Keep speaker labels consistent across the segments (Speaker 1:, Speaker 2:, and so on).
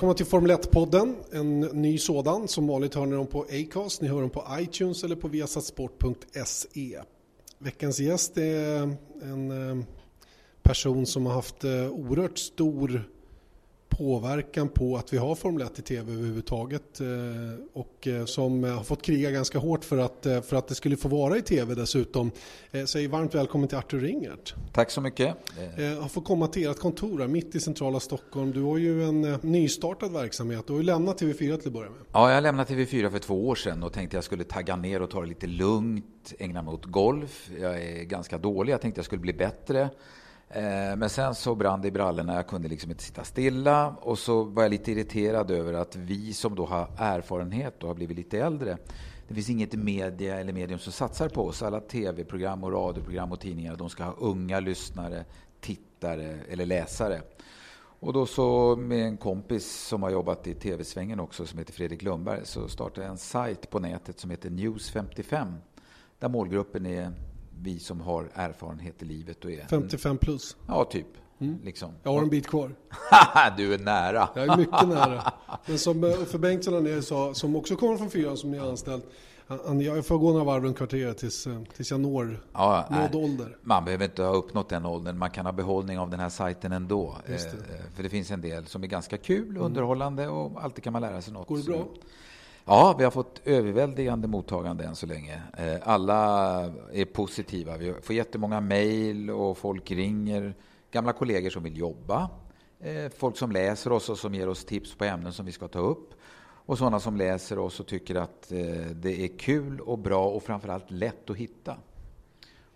Speaker 1: Välkomna till Formel 1-podden, en ny sådan. Som vanligt hör ni dem på Acast, ni hör dem på iTunes eller på viasatsport.se. Veckans gäst är en eh, person som har haft eh, oerhört stor påverkan på att vi har Formel 1 i tv överhuvudtaget eh, och eh, som har fått kriga ganska hårt för att, eh, för att det skulle få vara i tv dessutom. Säg varmt välkommen till Artur Ringert.
Speaker 2: Tack så mycket.
Speaker 1: Jag har fått komma till ert kontor här, mitt i centrala Stockholm. Du har ju en nystartad verksamhet. Du har ju lämnat TV4 till att börja med.
Speaker 2: Ja, jag lämnade TV4 för två år sedan och tänkte jag skulle tagga ner och ta det lite lugnt, ägna mig åt golf. Jag är ganska dålig, jag tänkte jag skulle bli bättre. Eh, men sen så brann det i brallorna, jag kunde liksom inte sitta stilla. Och så var jag lite irriterad över att vi som då har erfarenhet och har blivit lite äldre, det finns inget media eller medium som satsar på oss. Alla tv-program och radioprogram och tidningar, de ska ha unga lyssnare, tittare eller läsare. Och då så med en kompis som har jobbat i tv-svängen också, som heter Fredrik Lundberg, så startade jag en sajt på nätet som heter News 55. Där målgruppen är vi som har erfarenhet i livet och är...
Speaker 1: 55 plus?
Speaker 2: Ja, typ. Mm. Liksom.
Speaker 1: Jag har en bit kvar.
Speaker 2: du är nära.
Speaker 1: Jag är mycket nära. Men som Uffe eh, Bengtsson här nere sa, som också kommer från fyran som ni har anställt. Jag får gå några varv runt kvarteret tills, eh, tills jag når ja, nåd ålder.
Speaker 2: Man behöver inte ha uppnått den åldern. Man kan ha behållning av den här sajten ändå. Det. Eh, för det finns en del som är ganska kul, underhållande och alltid kan man lära sig något.
Speaker 1: Går det bra?
Speaker 2: Så. Ja, vi har fått överväldigande mottagande än så länge. Eh, alla är positiva. Vi får jättemånga mejl och folk ringer. Gamla kollegor som vill jobba. Eh, folk som läser oss och som ger oss tips på ämnen som vi ska ta upp. Och sådana som läser oss och tycker att eh, det är kul och bra och framförallt lätt att hitta.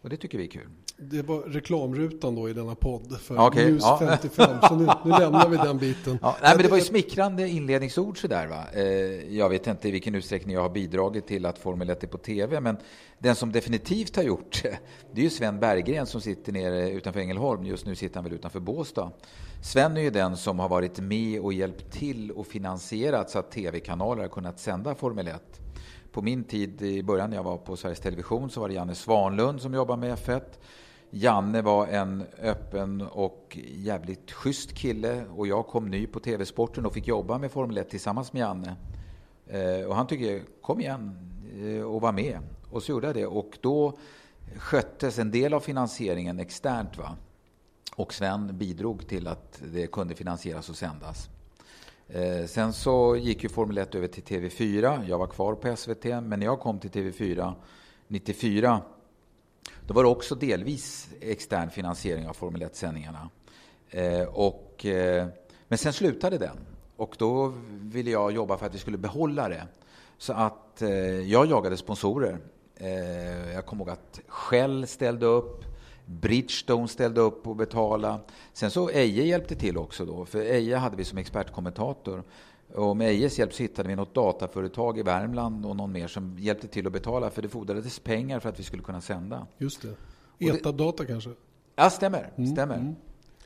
Speaker 2: Och det tycker vi är kul.
Speaker 1: Det var reklamrutan då i denna podd för okay, News ja. 55, så nu, nu, lämnar vi den biten.
Speaker 2: Ja, nej, men det var ju smickrande inledningsord sådär va. Eh, jag vet inte i vilken utsträckning jag har bidragit till att Formel 1 är på TV, men den som definitivt har gjort det, det är ju Sven Berggren som sitter nere utanför Ängelholm. Just nu sitter han väl utanför Båstad. Sven är ju den som har varit med och hjälpt till och finansierat så att TV-kanaler har kunnat sända Formel 1 på min tid i början när jag var på Sveriges Television så var det Janne Svanlund som jobbade med F1. Janne var en öppen och jävligt schysst kille och jag kom ny på TV-sporten och fick jobba med Formel 1 tillsammans med Janne. Eh, och han tyckte, kom igen eh, och var med. Och så gjorde jag det och då sköttes en del av finansieringen externt. Va? Och Sven bidrog till att det kunde finansieras och sändas. Eh, sen så gick ju Formel 1 över till TV4. Jag var kvar på SVT, men när jag kom till TV4 94 då var det också delvis extern finansiering av Formel 1-sändningarna. Eh, och, eh, men sen slutade den och då ville jag jobba för att vi skulle behålla det. Så att eh, jag jagade sponsorer. Eh, jag kommer ihåg att Shell ställde upp, Bridgestone ställde upp och betalade. Sen så Eje hjälpte till också då, för Eje hade vi som expertkommentator. Och med Ejes hjälp så hittade vi något dataföretag i Värmland och någon mer som hjälpte till att betala för det fordrades pengar för att vi skulle kunna sända.
Speaker 1: Just det. Etadata kanske?
Speaker 2: Ja, stämmer. Mm, stämmer. Mm.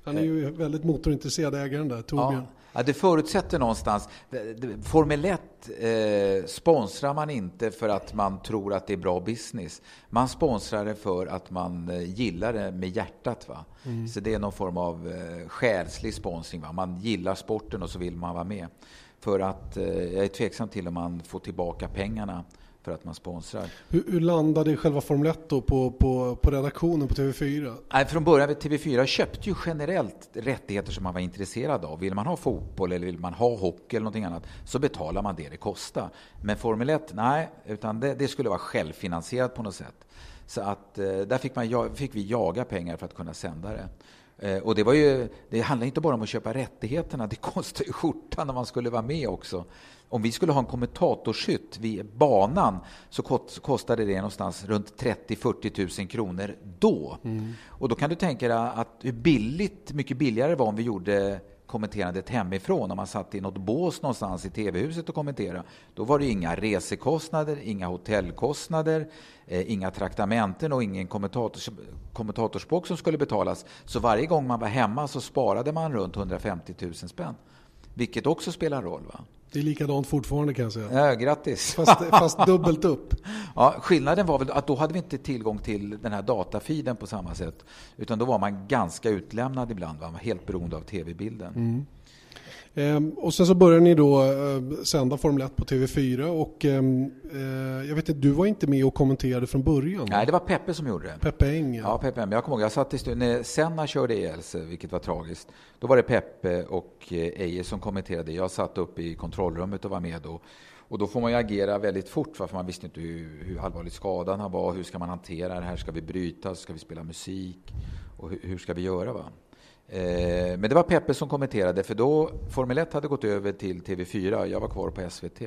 Speaker 1: Han är ju väldigt motorintresserad ägaren där, Torbjörn.
Speaker 2: Ja. Ja, det förutsätter någonstans... Formel 1 eh, sponsrar man inte för att man tror att det är bra business. Man sponsrar det för att man eh, gillar det med hjärtat. Va? Mm. Så det är någon form av eh, själslig sponsring. Va? Man gillar sporten och så vill man vara med. För att eh, jag är tveksam till om man får tillbaka pengarna för att man sponsrar.
Speaker 1: Hur, hur landade själva Formel 1 då på, på, på redaktionen på TV4?
Speaker 2: Nej, från början, TV4 köpte ju generellt rättigheter som man var intresserad av. Vill man ha fotboll eller vill man ha hockey eller någonting annat så betalar man det det kostar. Men Formel 1, nej, utan det, det skulle vara självfinansierat på något sätt. Så att eh, där fick, man, fick vi jaga pengar för att kunna sända det. Eh, och det, var ju, det handlar inte bara om att köpa rättigheterna, det kostar ju skjortan när man skulle vara med också. Om vi skulle ha en kommentatorshytt vid banan så kostade det någonstans runt 30-40 000 kronor då. Mm. Och då kan du tänka dig att hur billigt, mycket billigare det var om vi gjorde kommenterandet hemifrån, om man satt i något bås någonstans i TV-huset och kommenterade. Då var det inga resekostnader, inga hotellkostnader, eh, inga traktamenten och ingen kommentators, kommentatorsbox som skulle betalas. Så varje gång man var hemma så sparade man runt 150 000 spänn. Vilket också spelar roll. Va?
Speaker 1: Det är likadant fortfarande kan jag säga.
Speaker 2: Ja, grattis.
Speaker 1: Fast, fast dubbelt upp.
Speaker 2: Ja, skillnaden var väl att då hade vi inte tillgång till den här datafiden på samma sätt. Utan då var man ganska utlämnad ibland. Man var helt beroende av tv-bilden. Mm.
Speaker 1: Ehm, och sen så började ni då eh, sända Formel 1 på TV4 och ehm, eh, jag vet inte, du var inte med och kommenterade från början?
Speaker 2: Nej, det var Peppe som gjorde det.
Speaker 1: Peppe Eng?
Speaker 2: Ja, Peppe Eng. Jag kommer ihåg, jag satt i studion, när Senna körde ihjäl sig, vilket var tragiskt, då var det Peppe och eh, Eje som kommenterade. Jag satt uppe i kontrollrummet och var med då. Och då får man ju agera väldigt fort, för man visste inte hur, hur allvarligt skadan var. Hur ska man hantera det här? Ska vi bryta? Ska vi spela musik? Och hur, hur ska vi göra? Va? Eh, men det var Peppe som kommenterade, för då Formel 1 hade gått över till TV4. Jag var kvar på SVT.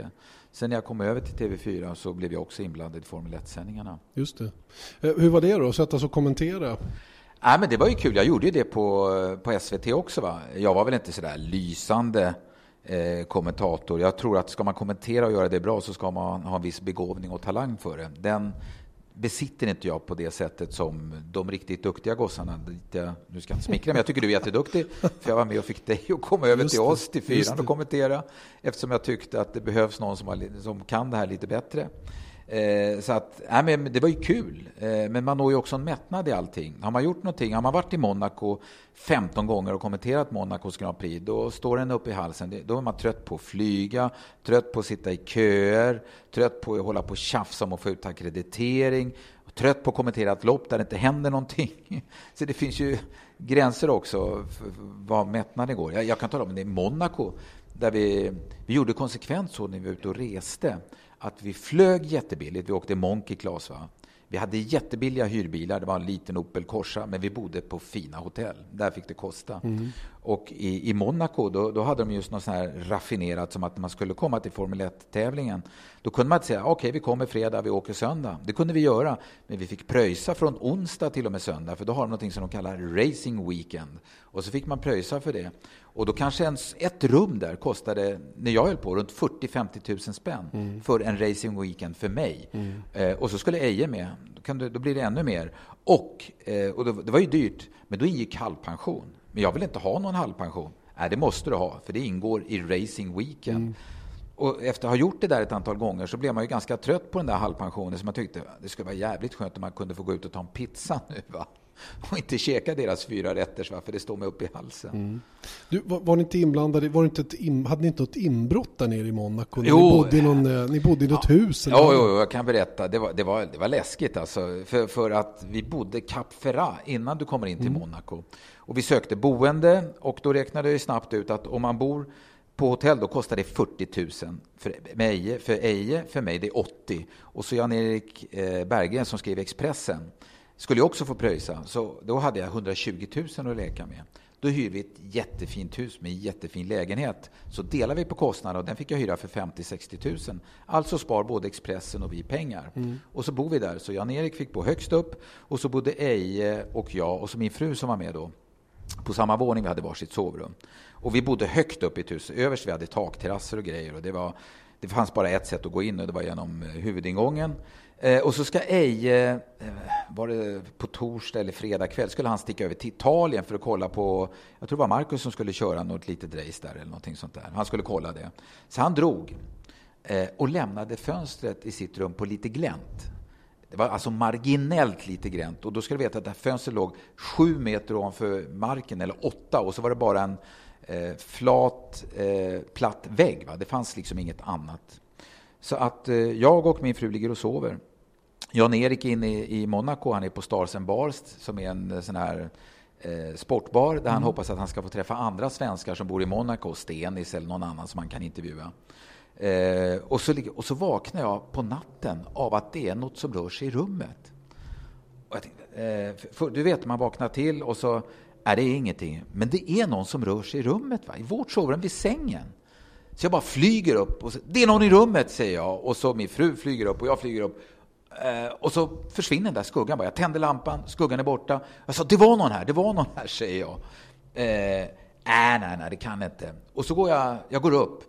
Speaker 2: Sen när jag kom över till TV4 så blev jag också inblandad i Formel 1-sändningarna.
Speaker 1: Just det. Eh, hur var det då, att sätta sig och kommentera?
Speaker 2: Nej, men det var ju kul. Jag gjorde ju det på, på SVT också. Va? Jag var väl inte sådär lysande eh, kommentator. Jag tror att ska man kommentera och göra det bra så ska man ha en viss begåvning och talang för det. Den besitter inte jag på det sättet som de riktigt duktiga gossarna. Jag, nu ska jag inte smickra, men jag tycker du är jätteduktig. För jag var med och fick dig att komma över till oss, till fyran och kommentera. Eftersom jag tyckte att det behövs någon som, har, som kan det här lite bättre. Eh, så att, nej, men det var ju kul. Eh, men man når ju också en mättnad i allting. Har man gjort någonting, har man varit i Monaco 15 gånger och kommenterat Monacos Grand Prix, då står den upp i halsen. Då är man trött på att flyga, trött på att sitta i köer, trött på att hålla på och tjafsa om att få ut akkreditering, trött på att kommentera ett lopp där det inte händer någonting. Så det finns ju gränser också för vad mättnaden går. Jag, jag kan tala om det i Monaco, där vi, vi gjorde konsekvent så när vi var ute och reste att vi flög jättebilligt. Vi åkte Monkey Class. Va? Vi hade jättebilliga hyrbilar. Det var en liten Opel Corsa, men vi bodde på fina hotell. Där fick det kosta. Mm. Och i, i Monaco, då, då, hade de just något sånt här raffinerat som att när man skulle komma till Formel 1-tävlingen, då kunde man inte säga okej, okay, vi kommer fredag, vi åker söndag. Det kunde vi göra, men vi fick pröjsa från onsdag till och med söndag, för då har de något som de kallar Racing Weekend. Och så fick man pröjsa för det. Och då kanske ens ett rum där kostade, när jag höll på, runt 40-50 000 spänn mm. för en racing weekend för mig. Mm. Eh, och så skulle Eje med, då, kan du, då blir det ännu mer. Och, eh, och då, det var ju dyrt, men då ingick halvpension. Men jag vill inte ha någon halvpension. Nej, det måste du ha, för det ingår i racing weekend. Mm. Och efter att ha gjort det där ett antal gånger så blev man ju ganska trött på den där halvpensionen. Så man tyckte det skulle vara jävligt skönt om man kunde få gå ut och ta en pizza nu. Va? Och inte käka deras fyra rätter, för det står mig upp i halsen. Mm.
Speaker 1: Du, var, var, ni inte inblandade, var inte ett in, hade ni inte något inbrott där nere i Monaco? Jo, ni, bodde i någon, eh, ni bodde i något ja, hus?
Speaker 2: Eller jo, jo, jag kan berätta. Det var, det var, det var läskigt alltså. För, för att vi bodde Cap Ferrat innan du kommer in till mm. Monaco. Och vi sökte boende och då räknade jag snabbt ut att om man bor på hotell då kostar det 40 000 för Eje, för, Eje, för mig det är 80. Och så Jan-Erik eh, Berggren som skrev Expressen skulle jag också få pröjsa. Så då hade jag 120 000 att leka med. Då hyr vi ett jättefint hus med jättefin lägenhet. Så delar vi på kostnaden och den fick jag hyra för 50-60 000. Alltså spar både Expressen och vi pengar. Mm. Och så bor vi där. Så Jan-Erik fick bo högst upp och så bodde Eje och jag och så min fru som var med då på samma våning. Vi hade varsitt sovrum. Och vi bodde högt upp i ett hus. Överst vi hade takterrasser och grejer. Och det, var, det fanns bara ett sätt att gå in och det var genom huvudingången. Eh, och så ska Eje, eh, var det på torsdag eller fredag kväll, skulle han sticka över till Italien för att kolla på, jag tror det var Marcus som skulle köra något litet race där eller någonting sånt där. Han skulle kolla det. Så han drog eh, och lämnade fönstret i sitt rum på lite glänt. Det var alltså marginellt lite gränt och då ska du veta att det här fönstret låg sju meter ovanför marken, eller åtta, och så var det bara en eh, flat, eh, platt vägg. Va? Det fanns liksom inget annat. Så att eh, jag och min fru ligger och sover. Jan-Erik är inne i, Monaco, han är på Stars and Bars som är en eh, sån här eh, sportbar där mm. han hoppas att han ska få träffa andra svenskar som bor i Monaco, Stenis eller någon annan som han kan intervjua. Eh, och, så, och så vaknar jag på natten av att det är något som rör sig i rummet. Tänkte, eh, för, du vet, man vaknar till och så är det ingenting. Men det är någon som rör sig i rummet, va? i vårt sovrum vid sängen. Så jag bara flyger upp och så, det är någon i rummet, säger jag. Och så min fru flyger upp och jag flyger upp. Eh, och så försvinner den där skuggan bara. Jag tänder lampan, skuggan är borta. Jag sa, det var någon här, det var någon här, säger jag. Eh, nej, nej, nej, det kan inte. Och så går jag, jag går upp.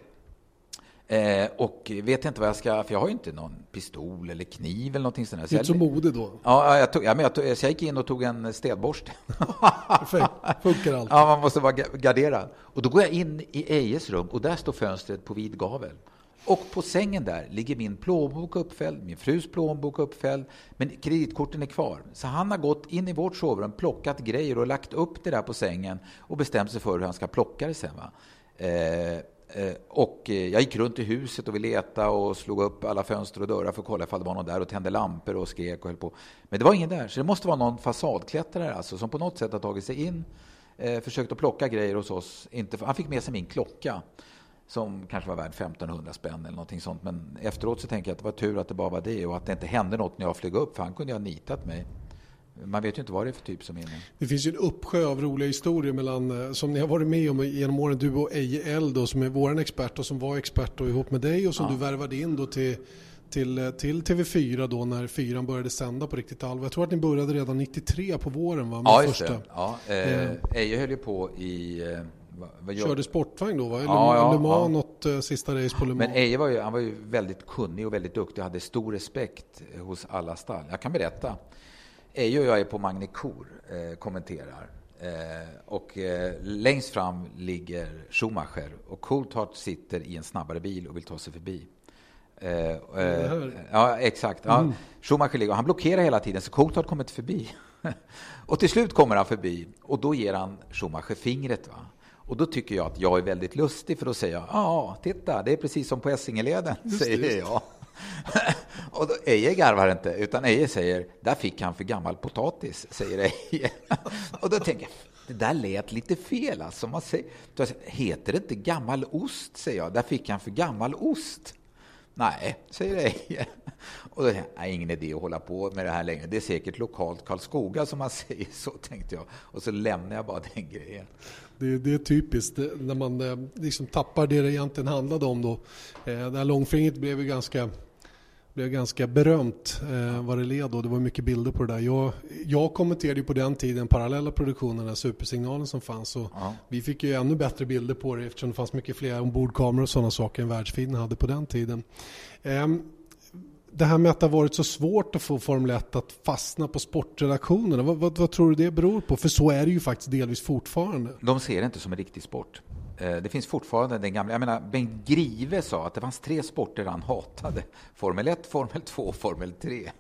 Speaker 2: Eh, och vet inte vad jag ska, för jag har ju inte någon pistol eller kniv eller någonting sånt.
Speaker 1: Är inte så mode då?
Speaker 2: Ja, jag, tog, ja, men jag, tog, så jag gick in och tog en städborste.
Speaker 1: Perfekt, funkar allt.
Speaker 2: Ja, man måste vara garderad. Och då går jag in i Ejes rum och där står fönstret på vid gavel. Och på sängen där ligger min plånbok uppfälld, min frus plånbok uppfälld, men kreditkorten är kvar. Så han har gått in i vårt sovrum, plockat grejer och lagt upp det där på sängen och bestämt sig för hur han ska plocka det sen. Va? Eh, eh, och eh, jag gick runt i huset och vi letade och slog upp alla fönster och dörrar för att kolla ifall det var någon där och tände lampor och skrek och höll på. Men det var ingen där, så det måste vara någon fasadklättrare alltså, som på något sätt har tagit sig in, eh, försökt att plocka grejer hos oss. Inte, han fick med sig min klocka som kanske var värd 1500 spänn eller någonting sånt. Men efteråt så tänker jag att det var tur att det bara var det och att det inte hände något när jag flög upp, för han kunde ju ha nitat mig. Man vet ju inte vad det är för typ som är inne.
Speaker 1: Det finns ju en uppsjö av roliga historier mellan, eh, som ni har varit med om genom åren, du och Eje Eld då, som är vår expert och som var expert då, ihop med dig och som ja. du värvade in då till till, eh, till TV4 då när fyran började sända på riktigt allvar. Jag tror att ni började redan 93 på våren va?
Speaker 2: Med ja, just första. det. Ja, eh, Eje höll ju på i eh,
Speaker 1: vad Körde sportvagn då va? Eller ja, ja, Le Mans, ja. något uh, sista race på Le
Speaker 2: Mans? Men Eje var ju, han var ju väldigt kunnig och väldigt duktig och hade stor respekt hos alla stall. Jag kan berätta. Eje och jag är på Magnicour, eh, kommenterar. Eh, och eh, längst fram ligger Schumacher och Coulthard sitter i en snabbare bil och vill ta sig förbi. Eh, eh, ja, exakt. Ja. Mm. Schumacher ligger och han blockerar hela tiden så Coulthard kommer inte förbi. och till slut kommer han förbi och då ger han Schumacher fingret. Va? Och då tycker jag att jag är väldigt lustig för då säger jag, ja, titta, det är precis som på Essingeleden, säger just. jag. och då, Eje garvar inte, utan Eje säger, där fick han för gammal potatis, säger Eje. och då tänker jag, det där lät lite fel alltså. Man säger, då säger, heter det inte gammal ost, säger jag, där fick han för gammal ost. Nej, säger Eje. Och då tänkte jag, ingen idé att hålla på med det här längre. Det är säkert lokalt Karlskoga som man säger så, tänkte jag. Och så lämnar jag bara den grejen.
Speaker 1: Det, det är typiskt när man eh, liksom tappar det det egentligen handlade om då. Eh, det här långfingret blev ju ganska blev ganska berömt eh, vad det led då. Det var mycket bilder på det där. Jag, jag kommenterade ju på den tiden parallella produktionen, den supersignalen som fanns. Och ja. Vi fick ju ännu bättre bilder på det eftersom det fanns mycket fler ombordkameror och sådana saker än världsfiden hade på den tiden. Eh, det här med att det har varit så svårt att få Formel 1 att fastna på sportredaktionerna, vad, vad, vad, tror du det beror på? För så är det ju faktiskt delvis fortfarande.
Speaker 2: De ser det inte som en riktig sport. Eh, det finns fortfarande den gamla, jag menar Bengt Grive sa att det fanns tre sporter han hatade. Formel 1, Formel 2 och Formel 3.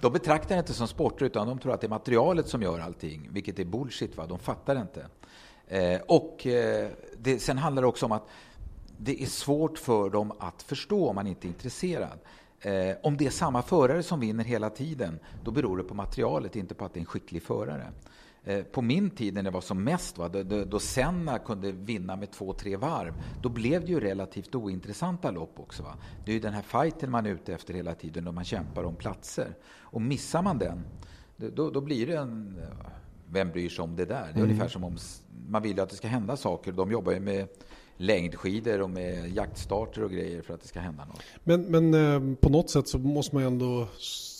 Speaker 2: De betraktar det inte som sporter utan de tror att det är materialet som gör allting, vilket är bullshit. Va? De fattar inte. Eh, och eh, det, sen handlar det också om att det är svårt för dem att förstå om man inte är intresserad. Eh, om det är samma förare som vinner hela tiden, då beror det på materialet, inte på att det är en skicklig förare. Eh, på min tid när det var som mest, va, då, då Senna kunde vinna med två, tre varv, då blev det ju relativt ointressanta lopp också. Va? Det är ju den här fighten man är ute efter hela tiden, då man kämpar om platser. Och missar man den, då, då blir det en... Vem bryr sig om det där? Det är mm. ungefär som om man vill att det ska hända saker. De jobbar ju med längdskidor och med jaktstarter och grejer för att det ska hända något.
Speaker 1: Men, men eh, på något sätt så måste man ändå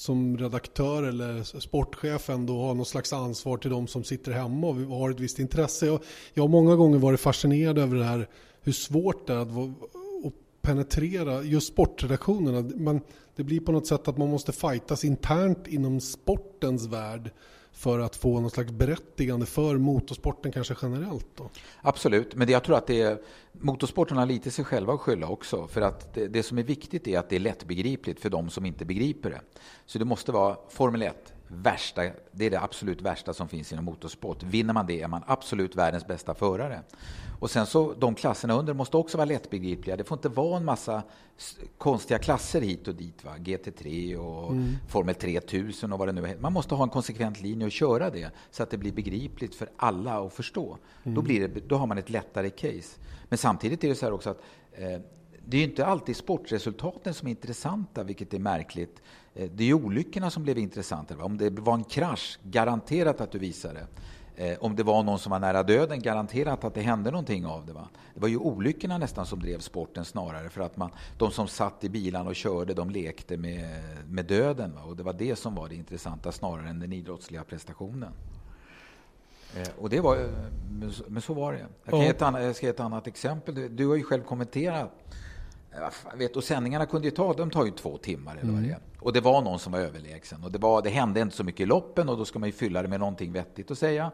Speaker 1: som redaktör eller sportchef ändå ha någon slags ansvar till de som sitter hemma och har ett visst intresse. Jag, jag har många gånger varit fascinerad över det här hur svårt det är att, att penetrera just sportredaktionerna. Man, det blir på något sätt att man måste fightas internt inom sportens värld för att få någon slags berättigande för motorsporten kanske generellt? Då?
Speaker 2: Absolut, men jag tror att det är, motorsporten har lite sig själva att skylla också. För att det, det, som är viktigt är att det är lättbegripligt för de som inte begriper det. Så det måste vara Formel 1, värsta, det är det absolut värsta som finns inom motorsport. Vinner man det är man absolut världens bästa förare. Och sen så, de klasserna under måste också vara lättbegripliga. Det får inte vara en massa konstiga klasser hit och dit. Va? GT3 och mm. Formel 3000 och vad det nu är. Man måste ha en konsekvent linje och köra det så att det blir begripligt för alla att förstå. Mm. Då, blir det, då har man ett lättare case. Men samtidigt är det så här också att eh, det är inte alltid sportresultaten som är intressanta, vilket är märkligt. Eh, det är olyckorna som blev intressanta. Om det var en krasch, garanterat att du visar det. Eh, om det var någon som var nära döden, garanterat att det hände någonting av det. Va? Det var ju olyckorna nästan som drev sporten snarare, för att man, de som satt i bilarna och körde, de lekte med, med döden. Va? Och det var det som var det intressanta snarare än den idrottsliga prestationen. Eh, och det var, men så var det. Jag, kan ge ett annat, jag ska ge ett annat exempel. Du har ju själv kommenterat vet, och sändningarna kunde ju ta, de tar ju två timmar eller vad det är. Mm. Och det var någon som var överlägsen. Och det, var, det hände inte så mycket i loppen och då ska man ju fylla det med någonting vettigt att säga.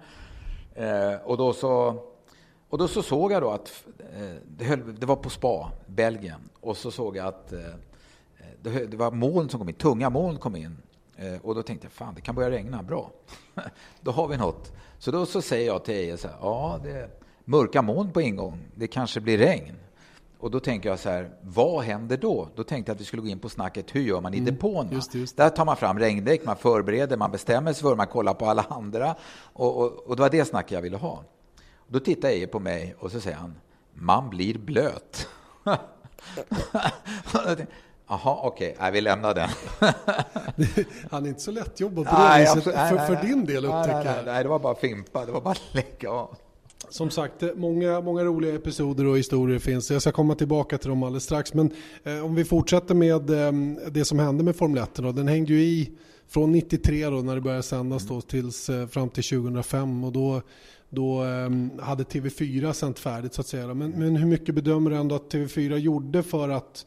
Speaker 2: Eh, och, då så, och då så såg jag då att eh, det, höll, det, var på Spa, Belgien. Och så såg jag att eh, det, det, var moln som kom in, tunga moln kom in. Eh, och då tänkte jag, fan det kan börja regna, bra. då har vi något. Så då så säger jag till Eje så här, ja det mörka moln på ingång. Det kanske blir regn. Och då tänker jag så här, vad händer då? Då tänkte jag att vi skulle gå in på snacket, hur gör man i mm, depån? Just, just. Där tar man fram regndäck, man förbereder, man bestämmer sig för, man kollar på alla andra. Och, och, och det var det snacket jag ville ha. Då tittar Eje på mig och så säger han, man blir blöt. Jaha, okej, okay. vi lämnar den.
Speaker 1: Han är inte så lättjobbad på det viset för, för, din del upptäcker
Speaker 2: nej, nej, nej, det var bara fimpa, det var bara lägga av.
Speaker 1: Som sagt, många, många roliga episoder och historier finns. Jag ska komma tillbaka till dem alldeles strax. Men eh, om vi fortsätter med eh, det som hände med Formel 1. Då. Den hängde ju i från 93 då, när det började sändas då, tills, eh, fram till 2005. Och då, då eh, hade TV4 sänt färdigt så att säga. Men, men hur mycket bedömer du ändå att TV4 gjorde för att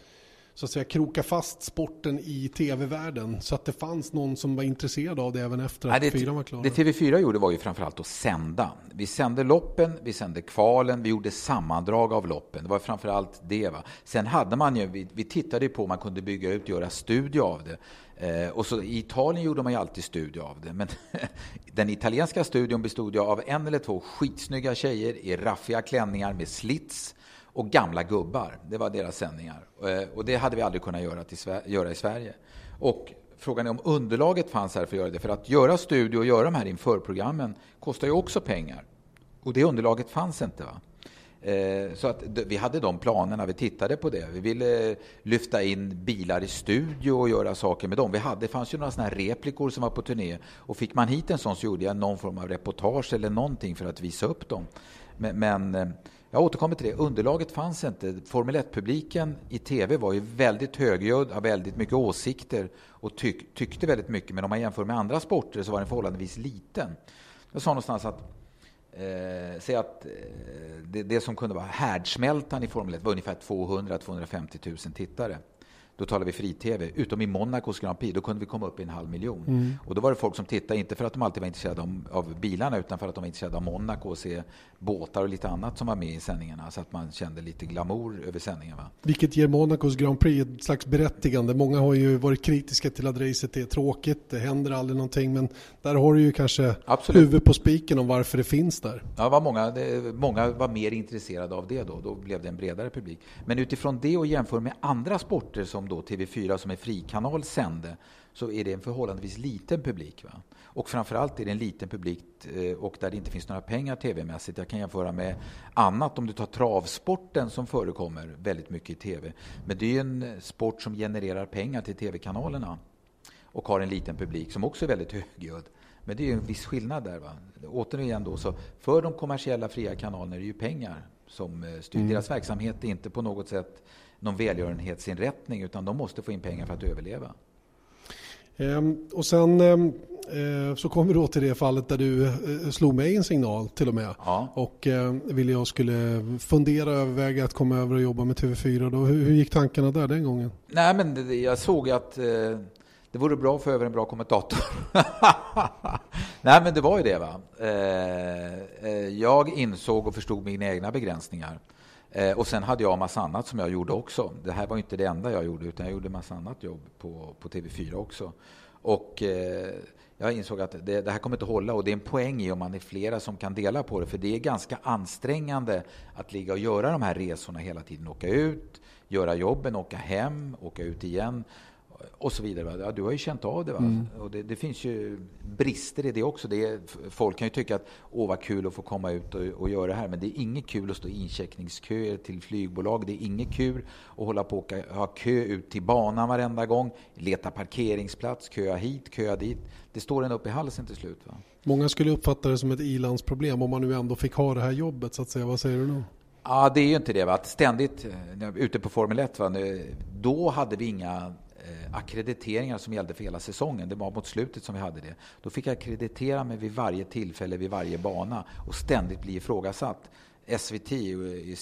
Speaker 1: så att säga kroka fast sporten i tv-världen så att det fanns någon som var intresserad av det även efter att fyran var klar.
Speaker 2: Det TV4 gjorde var ju framförallt att sända. Vi sände loppen, vi sände kvalen, vi gjorde sammandrag av loppen. Det var framförallt det. Va? Sen hade man ju, vi, vi tittade på om man kunde bygga ut, göra studie av det. Eh, och så I Italien gjorde man ju alltid studie av det. Men den italienska studion bestod ju av en eller två skitsnygga tjejer i raffiga klänningar med slits och gamla gubbar. Det var deras sändningar. Eh, och det hade vi aldrig kunnat göra, till, göra i Sverige. Och frågan är om underlaget fanns här för att göra det. För att göra studio och göra de här införprogrammen kostar ju också pengar. Och det underlaget fanns inte. Va? Eh, så att vi hade de planerna, vi tittade på det. Vi ville eh, lyfta in bilar i studio och göra saker med dem. Vi hade, det fanns ju några såna här replikor som var på turné. Och fick man hit en sån så gjorde jag någon form av reportage eller någonting för att visa upp dem. Men, men eh, jag återkommer till det. Underlaget fanns inte. Formel 1-publiken i tv var ju väldigt högljudd, har väldigt mycket åsikter och tyck, tyckte väldigt mycket. Men om man jämför med andra sporter så var den förhållandevis liten. Jag sa någonstans att Eh, säg att eh, det, det, som kunde vara härdsmältan i Formel 1 var ungefär 200-250 000 tittare. Då talar vi fri-tv. Utom i Monacos Grand Prix, då kunde vi komma upp i en halv miljon. Mm. Och då var det folk som tittade, inte för att de alltid var intresserade av, av bilarna, utan för att de var intresserade av Monaco och se båtar och lite annat som var med i sändningarna. Så att man kände lite glamour över sändningen. Va?
Speaker 1: Vilket ger Monacos Grand Prix ett slags berättigande. Många har ju varit kritiska till att racet är tråkigt, det händer aldrig någonting. Men där har du ju kanske Absolut. huvud på spiken om varför det finns där.
Speaker 2: Ja, var många, det, många var mer intresserade av det då. Då blev det en bredare publik. Men utifrån det och jämför med andra sporter som då TV4 som är frikanal sände så är det en förhållandevis liten publik. Va? Och framförallt är det en liten publik eh, och där det inte finns några pengar tv-mässigt. Jag kan jämföra med annat, om du tar travsporten som förekommer väldigt mycket i tv. Men det är en sport som genererar pengar till tv-kanalerna och har en liten publik som också är väldigt högljudd. Men det är en viss skillnad där. Va? Återigen då, så för de kommersiella fria kanalerna är det ju pengar som eh, styr. Mm. Deras verksamhet är inte på något sätt någon välgörenhetsinrättning utan de måste få in pengar för att överleva.
Speaker 1: Ehm, och sen ehm, eh, så kom vi då till det fallet där du eh, slog mig en signal till och med. Ja. Och eh, ville jag skulle fundera och överväga att komma över och jobba med TV4. Då. Hur, hur gick tankarna där den gången?
Speaker 2: Nej, men jag såg att eh, det vore bra att få över en bra kommentator. Nej, men det var ju det. va. Eh, eh, jag insåg och förstod mina egna begränsningar. Eh, och sen hade jag massa annat som jag gjorde också. Det här var inte det enda jag gjorde, utan jag gjorde massa annat jobb på, på TV4 också. Och eh, jag insåg att det, det, här kommer inte att hålla och det är en poäng i om man är flera som kan dela på det. För det är ganska ansträngande att ligga och göra de här resorna hela tiden. Åka ut, göra jobben, åka hem, åka ut igen och så vidare. Ja, du har ju känt av det. Va? Mm. Och det, det, finns ju brister i det också. Det är, folk kan ju tycka att åh vad kul att få komma ut och, och göra det här. Men det är inget kul att stå i incheckningsköer till flygbolag. Det är inget kul att hålla på och ha kö ut till banan varenda gång. Leta parkeringsplats, köa hit, köa dit. Det står en upp i halsen till slut. Va?
Speaker 1: Många skulle uppfatta det som ett ilandsproblem om man nu ändå fick ha det här jobbet. så att säga. Vad säger du nu?
Speaker 2: Ja, det är ju inte det. Va? Att ständigt eh, ute på Formel 1, va? då hade vi inga Eh, akkrediteringar som gällde för hela säsongen. Det var mot slutet som vi hade det. Då fick jag akkreditera mig vid varje tillfälle, vid varje bana och ständigt bli ifrågasatt. SVT,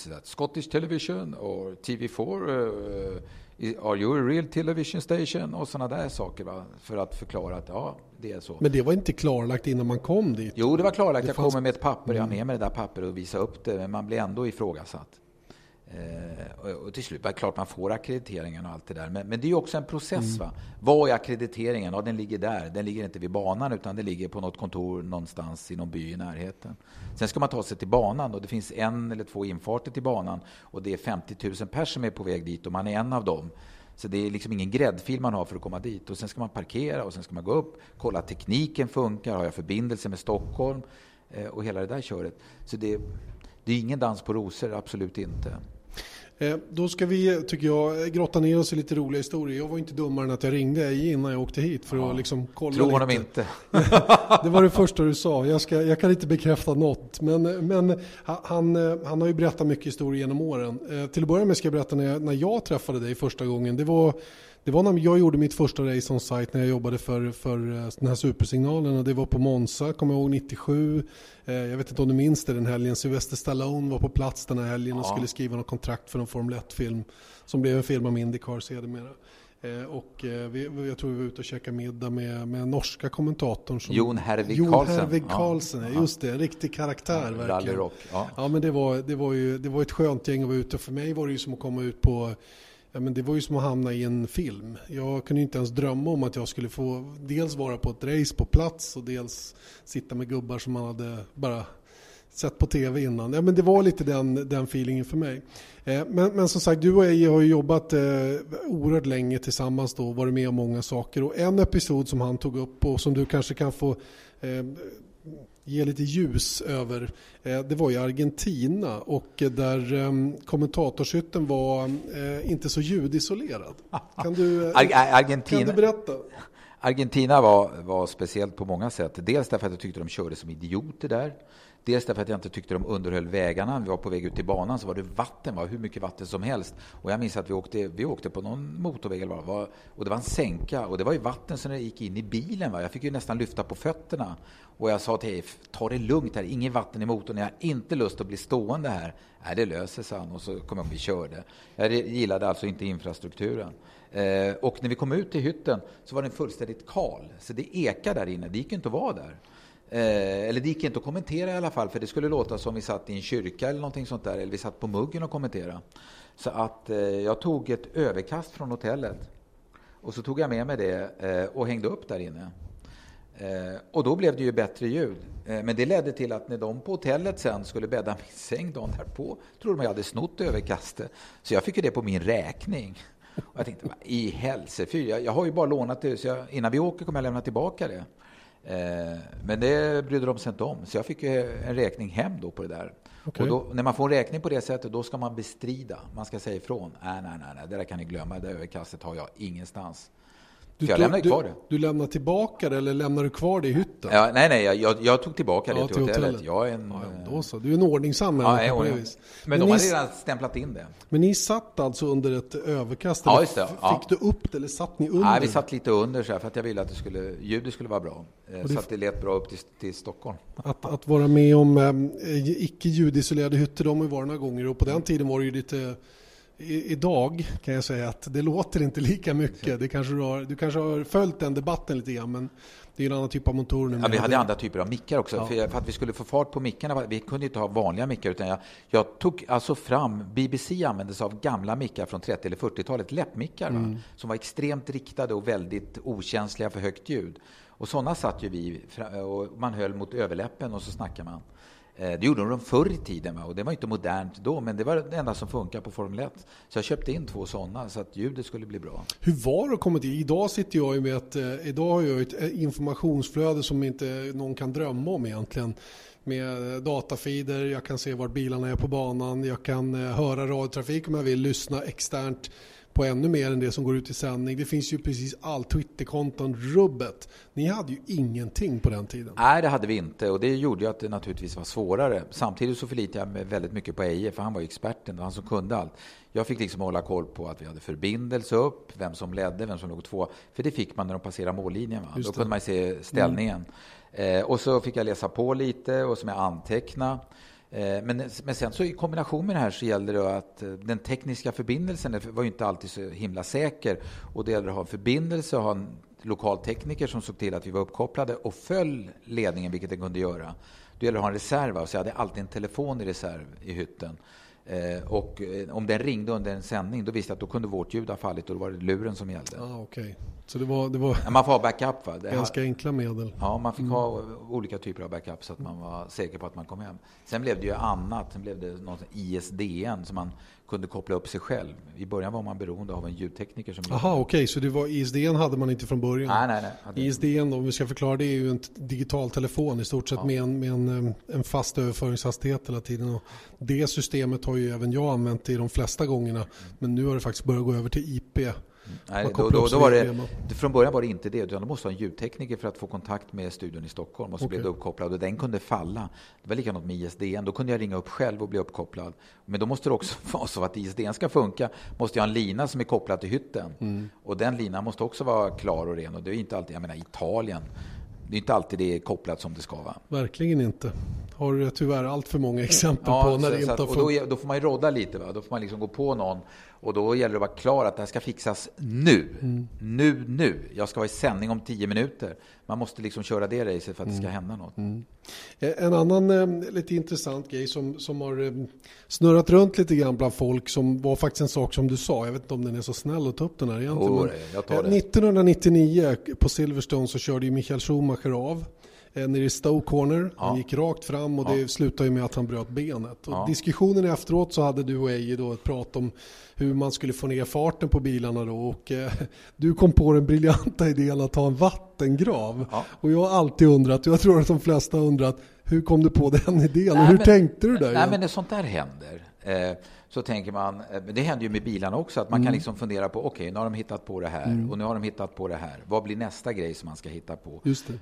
Speaker 2: that Scottish Television or TV4? Uh, eh, are you a real television station? Och sådana där saker va? för att förklara att ja, det är så.
Speaker 1: Men det var inte klarlagt innan man kom dit?
Speaker 2: Jo, det var klarlagt. Det jag fanns... kommer med ett papper, jag har med mig det där pappret och visar upp det, men man blir ändå ifrågasatt. Eh, och till slut, det är klart man får akkrediteringen och allt det där. Men, men det är också en process. Mm. Va? Vad är akkrediteringen? Ja, den ligger där. Den ligger inte vid banan utan den ligger på något kontor någonstans i någon by i närheten. Sen ska man ta sig till banan och det finns en eller två infarter till banan och det är 50 000 personer som är på väg dit och man är en av dem. Så det är liksom ingen gräddfil man har för att komma dit. Och sen ska man parkera och sen ska man gå upp, kolla att tekniken funkar, har jag förbindelse med Stockholm eh, och hela det där köret. Så det, det är ingen dans på rosor, absolut inte.
Speaker 1: Eh, då ska vi, tycker jag, grotta ner oss i lite roliga historier. Jag var inte dummare än att jag ringde innan jag åkte hit för ja. att liksom kolla
Speaker 2: Tror
Speaker 1: lite.
Speaker 2: honom inte.
Speaker 1: det var det första du sa. Jag, ska, jag kan inte bekräfta något. Men, men han, han har ju berättat mycket historier genom åren. Eh, till att börja med ska jag berätta när jag, när jag träffade dig första gången. Det var det var när jag gjorde mitt första race on site när jag jobbade för, för eh, den här supersignalen och det var på Monza, kommer jag ihåg, 97. Eh, jag vet inte om du minns det den helgen. Sylvester Stallone var på plats den här helgen och ja. skulle skriva något kontrakt för en Formel 1-film som blev en film om Indycar sedermera. Eh, och vi, jag tror vi var ute och käkade middag med, med norska kommentatorn. Som,
Speaker 2: Jon Hervig Karlsen.
Speaker 1: Jon Karlsen, ja. just det. En riktig karaktär ja, verkligen. Ja. ja, men det var, det, var ju, det var ett skönt gäng att vara ute. För mig var det ju som att komma ut på Ja, men det var ju som att hamna i en film. Jag kunde inte ens drömma om att jag skulle få dels vara på ett race på plats och dels sitta med gubbar som man hade bara sett på tv innan. Ja, men det var lite den, den feelingen för mig. Eh, men, men som sagt, du och jag har ju jobbat eh, oerhört länge tillsammans då, varit med om många saker. Och en episod som han tog upp och som du kanske kan få eh, ge lite ljus över. Eh, det var i Argentina och där ehm, kommentatorshytten var eh, inte så ljudisolerad. Kan du,
Speaker 2: eh, Argentina,
Speaker 1: kan du berätta?
Speaker 2: Argentina var, var speciellt på många sätt. Dels därför att jag tyckte de körde som idioter där. Dels därför att jag inte tyckte de underhöll vägarna. Vi var på väg ut till banan så var det vatten, var hur mycket vatten som helst. Och jag minns att vi åkte, vi åkte på någon motorväg eller vad och det var en sänka och det var ju vatten som gick in i bilen. Va? Jag fick ju nästan lyfta på fötterna. Och jag sa till Eif, ta det lugnt här, inget vatten i motorn, jag har inte lust att bli stående här. Nej, det löser sig, och så kom jag vi körde. Jag gillade alltså inte infrastrukturen. Eh, och när vi kom ut till hytten så var den fullständigt kal, så det ekade där inne, det gick inte att vara där. Eh, eller det gick inte att kommentera i alla fall, för det skulle låta som vi satt i en kyrka eller någonting sånt där, eller vi satt på muggen och kommenterade. Så att eh, jag tog ett överkast från hotellet och så tog jag med mig det eh, och hängde upp där inne. Eh, och då blev det ju bättre ljud. Eh, men det ledde till att när de på hotellet sen skulle bädda min säng dagen därpå trodde de jag hade snott överkastet. Så jag fick ju det på min räkning. Och jag tänkte, i helsefyr! jag, jag har ju bara lånat det, så jag, innan vi åker kommer jag lämna tillbaka det. Eh, men det brydde de sig inte om, så jag fick en räkning hem då på det där. Okay. Och då, när man får en räkning på det sättet, då ska man bestrida. Man ska säga ifrån. Nej, nej, nej, nej det där kan ni glömma. Det överkastet har jag ingenstans.
Speaker 1: Du, jag lämnar kvar det. Du, lämnar tillbaka det eller lämnar du kvar det i hytten?
Speaker 2: Ja, nej, nej, jag, jag tog tillbaka det till, till hotellet. hotellet. Jag är en,
Speaker 1: ja, då så. Du är en ordningsam
Speaker 2: ja, jag är vis. Men, men de ni, har redan stämplat in det.
Speaker 1: Men ni satt alltså under ett överkast?
Speaker 2: Ja, just det.
Speaker 1: Ja. Fick du upp det eller satt ni under?
Speaker 2: Nej, vi satt lite under så här, för att jag ville att det skulle, ljudet skulle vara bra. Eh, så att det lät bra upp till, till Stockholm.
Speaker 1: Att, att vara med om äh, icke ljudisolerade hytter, de har ju varit några gånger och på den tiden var det ju lite idag kan jag säga att det låter inte lika mycket. Det kanske du, har, du kanske har följt den debatten lite grann, men det är en annan typ av motor nu.
Speaker 2: Ja, vi hade andra typer av mickar också. Ja. För, för, att vi skulle få fart på mickarna, vi kunde inte ha vanliga mickar, utan jag, jag tog alltså fram, BBC använde sig av gamla mickar från 30 eller 40-talet, läppmickar, mm. som var extremt riktade och väldigt okänsliga för högt ljud. Och sådana satt ju vi, och man höll mot överläppen och så snackade man. Eh, det gjorde de förr i tiden och det var inte modernt då, men det var det enda som funkade på Formel 1. Så jag köpte in två sådana så att ljudet skulle bli bra.
Speaker 1: Hur var det att komma till? Idag sitter jag ju med ett, eh, idag har jag ett eh, informationsflöde som inte någon kan drömma om egentligen. Med datafeeder, jag kan se var bilarna är på banan, jag kan höra radiotrafik om jag vill, lyssna externt på ännu mer än det som går ut i sändning. Det finns ju precis all Twitterkonton, rubbet. Ni hade ju ingenting på den tiden.
Speaker 2: Nej, det hade vi inte och det gjorde ju att det naturligtvis var svårare. Samtidigt så förlitade jag mig väldigt mycket på Eje, för han var ju experten, han som kunde allt. Jag fick liksom hålla koll på att vi hade förbindelse upp, vem som ledde, vem som låg två. För det fick man när de passerade mållinjen. Va? Då kunde man se ställningen. Mm. Eh, och så fick jag läsa på lite och som jag antecknade. Eh, men, men sen så i kombination med det här så gällde det att eh, den tekniska förbindelsen var ju inte alltid så himla säker. Och det gällde att ha en förbindelse och ha en lokal tekniker som såg till att vi var uppkopplade och föll ledningen, vilket den kunde göra. Det gällde att ha en reserv, så jag hade alltid en telefon i reserv i hytten. Eh, och eh, om den ringde under en sändning, då visste jag att då kunde vårt ljud ha fallit och då var det luren som gällde.
Speaker 1: Ah, okay. Så det var, det var
Speaker 2: man får ha backup va? Det
Speaker 1: ganska enkla medel.
Speaker 2: Ja, man fick mm. ha olika typer av backup så att man var säker på att man kom hem. Sen blev det ju annat. Sen blev det något ISDN som man kunde koppla upp sig själv. I början var man beroende av en ljudtekniker som...
Speaker 1: Jaha, okej, okay, så det var ISDN hade man inte från början?
Speaker 2: Nej, nej, nej.
Speaker 1: ISDN, om vi ska förklara det, är ju en digital telefon i stort sett ja. med, en, med en, en fast överföringshastighet hela tiden. Och det systemet har ju även jag använt i de flesta gångerna. Mm. Men nu har det faktiskt börjat gå över till IP.
Speaker 2: Nej, då, då, då var det, från början var det inte det, utan du måste ha en ljudtekniker för att få kontakt med studion i Stockholm. Och så okay. blev du uppkopplad och den kunde falla. Det var likadant med ISDN. Då kunde jag ringa upp själv och bli uppkopplad. Men då måste det också vara så att ISDN ska funka, måste jag ha en lina som är kopplad till hytten. Mm. Och den linan måste också vara klar och ren. Och det är inte alltid, jag menar Italien, det är inte alltid det är kopplat som det ska vara.
Speaker 1: Verkligen inte. Har tyvärr allt för många exempel ja, på när så, det inte har
Speaker 2: funkat. Då, då, får man ju rodda lite. Va? Då får man liksom gå på någon och då gäller det att vara klar att det här ska fixas nu. Mm. Nu, nu. Jag ska vara i sändning om tio minuter. Man måste liksom köra det racet för att det ska mm. hända något. Mm.
Speaker 1: Eh, en annan eh, lite intressant grej som, som har eh, snurrat runt lite grann bland folk som var faktiskt en sak som du sa. Jag vet inte om den är så snäll att ta upp den här egentligen.
Speaker 2: Oh, tar det.
Speaker 1: 1999 på Silverstone så körde ju Michael Schumacher av eh, nere i Stoke Corner. Ja. Han gick rakt fram och det slutade ju med att han bröt benet. Och ja. Diskussionen efteråt så hade du och Eje då ett prat om hur man skulle få ner farten på bilarna då. Och, eh, du kom på den briljanta idén att ha en vattengrav. Ja. Och jag har alltid undrat, jag tror att de flesta har undrat, hur kom du på den idén och hur men, tänkte du där?
Speaker 2: Nej, men sånt där händer. Eh, så tänker man, eh, det händer ju med bilarna också, att man mm. kan liksom fundera på, okej, okay, nu har de hittat på det här mm. och nu har de hittat på det här. Vad blir nästa grej som man ska hitta på?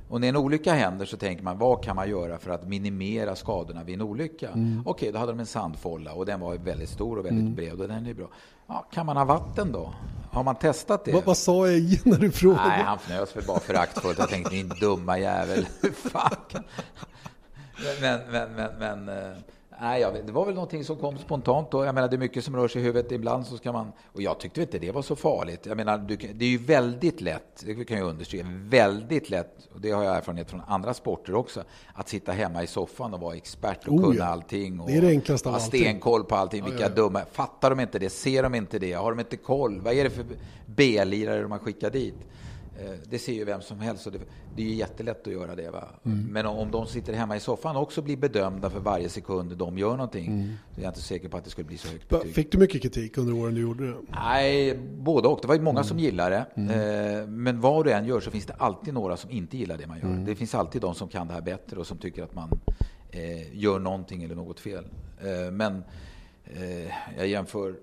Speaker 2: Och när en olycka händer så tänker man, vad kan man göra för att minimera skadorna vid en olycka? Mm. Okej, okay, då hade de en sandfolla och den var väldigt stor och väldigt mm. bred och den är bra. Ja, kan man ha vatten då? Har man testat det?
Speaker 1: Va, vad sa Eje när du frågade?
Speaker 2: Nej, han fnös väl bara föraktfullt. Jag tänkte, din dumma jävel. Fuck. Men, men, men, men, eh, Nej, jag vet, det var väl någonting som kom spontant. Då. Jag menar, det är mycket som rör sig i huvudet. Ibland så ska man... Och jag tyckte inte det var så farligt. Jag menar, du, det är ju väldigt lätt, det kan jag understryka, väldigt lätt, och det har jag erfarenhet från andra sporter också, att sitta hemma i soffan och vara expert och oh, kunna ja. allting. Och
Speaker 1: det är det enklaste av
Speaker 2: ha stenkoll på allting. Vilka ja, ja. dumma... Fattar de inte det? Ser de inte det? Har de inte koll? Vad är det för B-lirare de har skickat dit? Eh, det ser ju vem som helst och det, det är ju jättelätt att göra det. Va? Mm. Men om de sitter hemma i soffan och också blir bedömda för varje sekund de gör någonting mm. så är jag inte säker på att det skulle bli så högt betyg.
Speaker 1: Fick du mycket kritik under åren du gjorde det?
Speaker 2: Nej, både och. Det var ju många mm. som gillar det. Mm. Eh, men vad du än gör så finns det alltid några som inte gillar det man gör. Mm. Det finns alltid de som kan det här bättre och som tycker att man eh, gör någonting eller något fel. Men jag jämför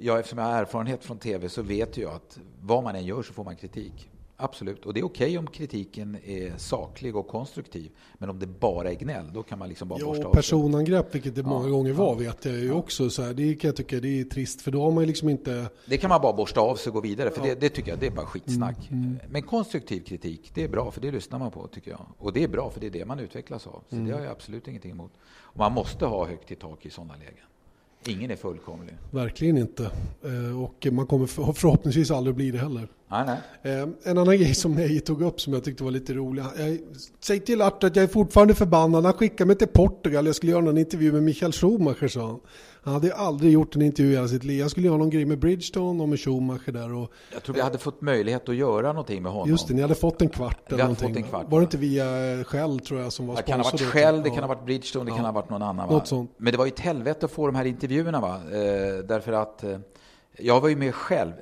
Speaker 2: ja, eftersom jag har erfarenhet från tv så vet jag att vad man än gör så får man kritik. Absolut. Och det är okej okay om kritiken är saklig och konstruktiv. Men om det bara är gnäll, då kan man liksom bara
Speaker 1: ja,
Speaker 2: borsta av
Speaker 1: personangrepp, vilket det ja, många gånger var, ja, vet jag ju också. Så här, det kan jag tycka det är trist, för då har man ju liksom inte...
Speaker 2: Det kan man bara borsta av sig och gå vidare, för det, det, tycker jag det är bara skitsnack. Mm, mm. Men konstruktiv kritik, det är bra, för det lyssnar man på, tycker jag. Och det är bra, för det är det man utvecklas av. Så mm. det har jag absolut ingenting emot. Och man måste ha högt i tak i sådana lägen. Ingen är fullkomlig.
Speaker 1: Verkligen inte. Eh, och man kommer förhoppningsvis aldrig bli det heller.
Speaker 2: Nej, nej.
Speaker 1: Eh, en annan grej som Neje tog upp som jag tyckte var lite rolig. Säg till Art att jag är fortfarande förbannad. Han skickade mig till Portugal. Jag skulle göra en intervju med Michael Schumacher sa han. Han hade aldrig gjort en intervju i hela sitt liv. Jag skulle göra någon grej med Bridgestone och med Schumacher där. Och,
Speaker 2: jag tror vi hade fått möjlighet att göra någonting med honom.
Speaker 1: Just det, ni hade fått en kvart
Speaker 2: eller någonting. Fått en kvart,
Speaker 1: var det inte via Shell tror jag som var
Speaker 2: sponsor? Det kan ha varit Shell, det kan ha varit Bridgestone, det ja. kan ha varit någon annan.
Speaker 1: Något sånt.
Speaker 2: Men det var ju ett helvete att få de här intervjuerna va? Eh, därför att eh, jag var ju med själv.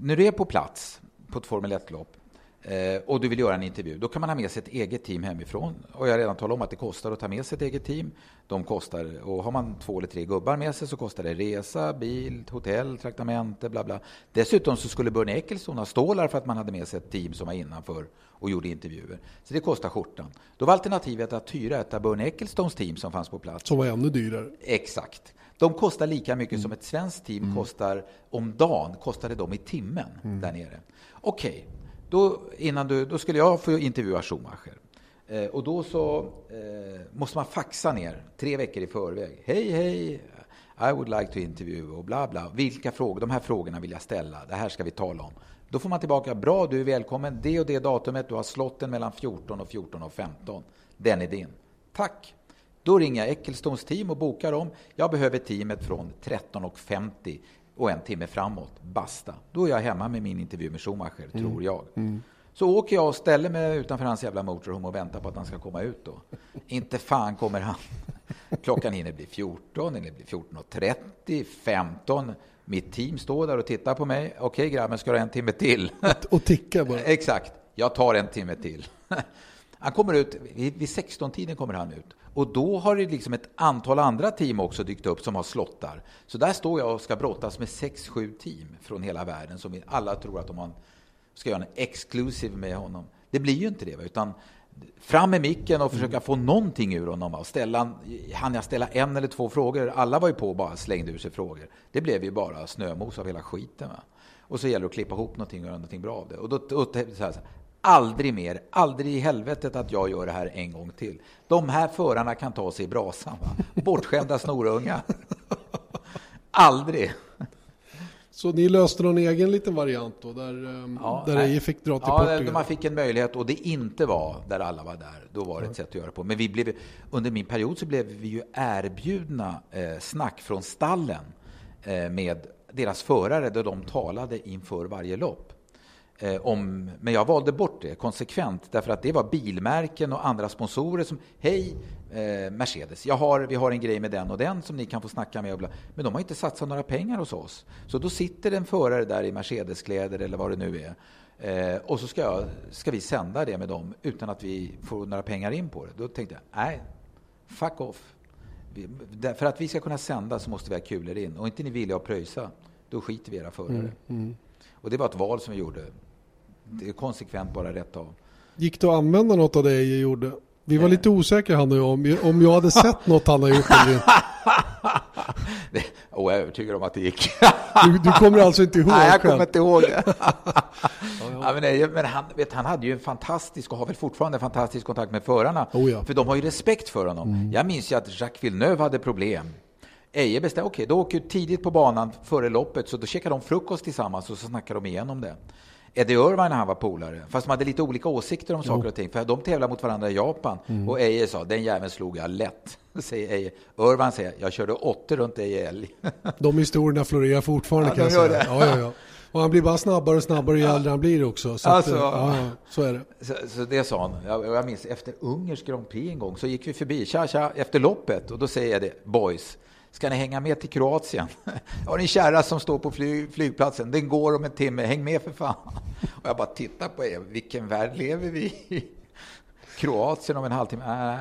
Speaker 2: När du är på plats på ett Formel 1-lopp eh, och du vill göra en intervju, då kan man ha med sig ett eget team hemifrån. Och jag har redan talat om att det kostar att ta med sig ett eget team. De kostar, och har man två eller tre gubbar med sig så kostar det resa, bil, hotell, traktamente, bla bla. Dessutom så skulle Bernie Ecclestone ha stålar för att man hade med sig ett team som var innanför och gjorde intervjuer. Så det kostar skjortan. Då var alternativet att hyra ett av Bernie Ecclestones team som fanns på plats.
Speaker 1: Som var ännu dyrare.
Speaker 2: Exakt. De kostar lika mycket mm. som ett svenskt team mm. kostar om dagen, kostade de i timmen mm. där nere. Okej, okay. då, innan du, då skulle jag få intervjua Schumacher. Eh, och då så eh, måste man faxa ner tre veckor i förväg. Hej, hej, I would like to interview och bla bla. Vilka frågor, de här frågorna vill jag ställa, det här ska vi tala om. Då får man tillbaka, bra du är välkommen, det och det datumet, du har slotten mellan 14 och 14 och 15. Den är din. Tack! Då ringer jag Eckelstons team och bokar dem. Jag behöver teamet från 13.50 och en timme framåt. Basta. Då är jag hemma med min intervju med Schumacher, mm. tror jag. Mm. Så åker jag och ställer mig utanför hans jävla motorhome och väntar på att han ska komma ut då. Inte fan kommer han. Klockan hinner bli 14, hinner bli 14.30, 15. Mitt team står där och tittar på mig. Okej grabben, ska du ha en timme till?
Speaker 1: Och tickar bara.
Speaker 2: Exakt. Jag tar en timme till. Han kommer ut, vid 16-tiden kommer han ut. Och då har det liksom ett antal andra team också dykt upp som har slottar. Så där står jag och ska brottas med 6-7 team från hela världen som alla tror att de har, ska göra en exklusiv med honom. Det blir ju inte det, utan fram med micken och försöka få någonting ur honom. Och ställa, han jag ställa en eller två frågor? Alla var ju på och bara slängde ur sig frågor. Det blev ju bara snömos av hela skiten. Va? Och så gäller det att klippa ihop någonting och göra någonting bra av det. Och då, och så här, aldrig mer, aldrig i helvetet att jag gör det här en gång till. De här förarna kan ta sig i brasan. Va? Bortskämda snorungar. aldrig.
Speaker 1: Så ni löste någon egen liten variant då, där, ehm, ja, där Eje fick dra till
Speaker 2: ja,
Speaker 1: Portugal?
Speaker 2: Man fick en möjlighet och det inte var där alla var där. Då var det ett sätt att göra på. Men vi blev, under min period så blev vi ju erbjudna eh, snack från stallen eh, med deras förare där de talade inför varje lopp. Eh, om, men jag valde bort det konsekvent därför att det var bilmärken och andra sponsorer som Hej eh, Mercedes, jag har, vi har en grej med den och den som ni kan få snacka med. Och bla. Men de har inte satsat några pengar hos oss. Så då sitter en förare där i Mercedeskläder eller vad det nu är. Eh, och så ska, jag, ska vi sända det med dem utan att vi får några pengar in på det. Då tänkte jag, nej, fuck off. Vi, för att vi ska kunna sända så måste vi ha kulor in. Och inte ni villiga att pröjsa, då skiter vi i era förare. Mm, mm. Och det var ett val som vi gjorde det är konsekvent bara rätt av.
Speaker 1: Gick det att använda något av det jag gjorde? Vi var lite osäkra han och jag om, om jag hade sett något han har gjort eller inte.
Speaker 2: oh, jag är övertygad om att det gick.
Speaker 1: du, du, kommer alltså inte ihåg
Speaker 2: Nej, jag kommer inte ihåg det. ja, men, men han, vet, han hade ju en fantastisk, och har väl fortfarande en fantastisk kontakt med förarna. Oh, ja. För de har ju respekt för honom. Mm. Jag minns ju att Jacques Villeneuve hade problem. Eje bestämde, okej, okay, då åker tidigt på banan före loppet, så då käkar de frukost tillsammans och så snackar de igenom det. Eddie Irvine när han var polare. Fast de hade lite olika åsikter om saker och ting. För de tävlade mot varandra i Japan. Mm. Och Eje sa, den jäveln slog jag lätt. Säger Eje. Irvine säger, jag körde åtta runt Eje älg.
Speaker 1: De historierna florerar fortfarande ja, kan jag säga. Ja, ja, ja. Och han blir bara snabbare och snabbare ju ja. äldre han blir också. Så, alltså, att, ja, så är det.
Speaker 2: Så, så det sa han. Jag, jag minns efter Ungers Grand Prix en gång så gick vi förbi, tja, tja, efter loppet. Och då säger jag det, boys, Ska ni hänga med till Kroatien? Har en kärra som står på flyg, flygplatsen. Den går om en timme. Häng med för fan. Och jag bara tittar på er. Vilken värld lever vi i? Kroatien om en halvtimme? Äh.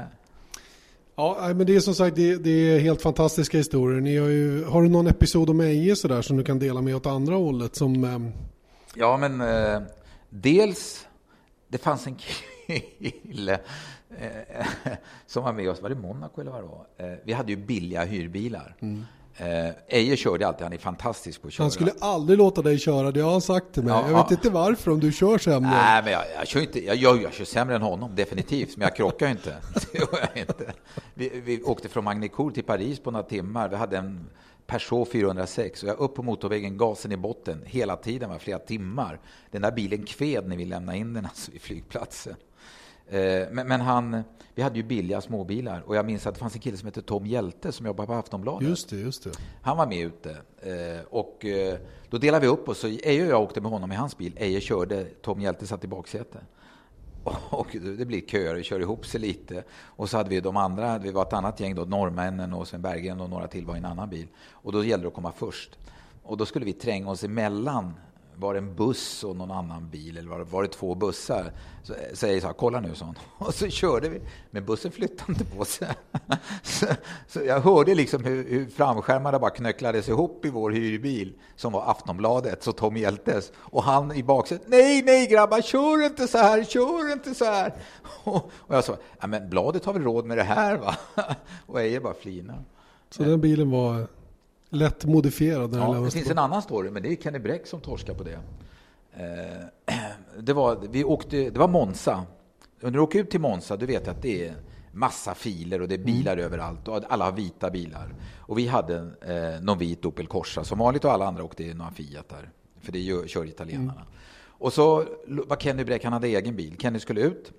Speaker 1: Ja, men det är som sagt det, det, är helt fantastiska historier. Ni har, ju, har du någon episod om Eje sådär som du kan dela med åt andra hållet? Som, eh...
Speaker 2: Ja, men eh, dels det fanns en kille eh, som var med oss, var det Monaco eller vad det var? Eh, vi hade ju billiga hyrbilar. Mm. Eh, Eje körde alltid, han är fantastisk på att köra.
Speaker 1: Han skulle aldrig låta dig köra, det har han sagt till mig. Ja, jag vet inte varför, om du kör sämre.
Speaker 2: Nej, men jag, jag kör inte, jag, jag, jag, kör sämre än honom, definitivt. Men jag krockar inte. Det gör jag inte. Vi, vi åkte från Magnicourt till Paris på några timmar. Vi hade en Peugeot 406 och jag upp på motorvägen, gasen i botten hela tiden, var flera timmar. Den där bilen kved när vi lämnade in den alltså vid flygplatsen. Eh, men, men, han, vi hade ju billiga småbilar och jag minns att det fanns en kille som hette Tom Hjälte som jobbade på Aftonbladet.
Speaker 1: Just det, just det.
Speaker 2: Han var med ute eh, och eh, då delade vi upp oss. Eje och jag åkte med honom i hans bil. Eje körde, Tom Hjälte satt i baksätet. Och det blir köer, det kör ihop sig lite. Och så hade vi de andra, vi var ett annat gäng då, norrmännen och Sven Berggren och några till var i en annan bil. Och då gällde det att komma först. Och då skulle vi tränga oss emellan var det en buss och någon annan bil, eller var det, var det två bussar? Så säger så här, kolla nu, sån. Och så körde vi, men bussen flyttade inte på sig. Så, så jag hörde liksom hur, hur framskärmarna bara knöcklades ihop i vår hyrbil, som var Aftonbladet, så Tom Hjältes. Och han i baksätet, nej, nej grabbar, kör inte så här, kör inte så här. Och, och jag sa, men bladet har väl råd med det här va? Och Eje bara flinar.
Speaker 1: Så den bilen var Lätt modifierad.
Speaker 2: Ja, det finns en annan story, men det är Kenny Bräck som torskar på det. Eh, det var, vi åkte, det var Monza. När du åker ut till Monza, du vet att det är massa filer och det är mm. bilar mm. överallt och alla har vita bilar. Och vi hade eh, någon vit Opel Corsa som vanligt och alla andra åkte i några Fiat där. För det gör, kör italienarna. Mm. Och så var Kenny Bräck, han hade egen bil. Kenny skulle ut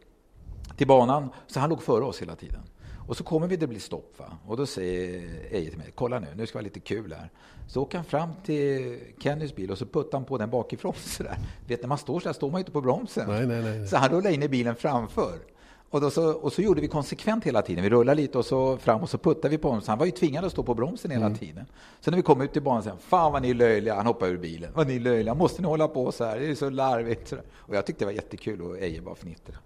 Speaker 2: till banan, så han låg före oss hela tiden. Och så kommer vi, det blir stopp. Va? Och då säger Eje till mig, kolla nu, nu ska det vara lite kul här. Så åker han fram till Kennys bil och så puttar han på den bakifrån. Så där. Vet, när man står så här står man inte på bromsen.
Speaker 1: Nej, nej, nej.
Speaker 2: Så han rullar in i bilen framför. Och, då så, och så gjorde vi konsekvent hela tiden. Vi rullade lite och så fram och så puttade vi på honom. Så han var ju tvingad att stå på bromsen hela mm. tiden. Så när vi kom ut till banan sa han, fan vad ni är löjliga. Han hoppade ur bilen. Vad ni är löjliga. Måste ni hålla på så här? Det är så larvigt. Och jag tyckte det var jättekul och Eje bara fnittrade.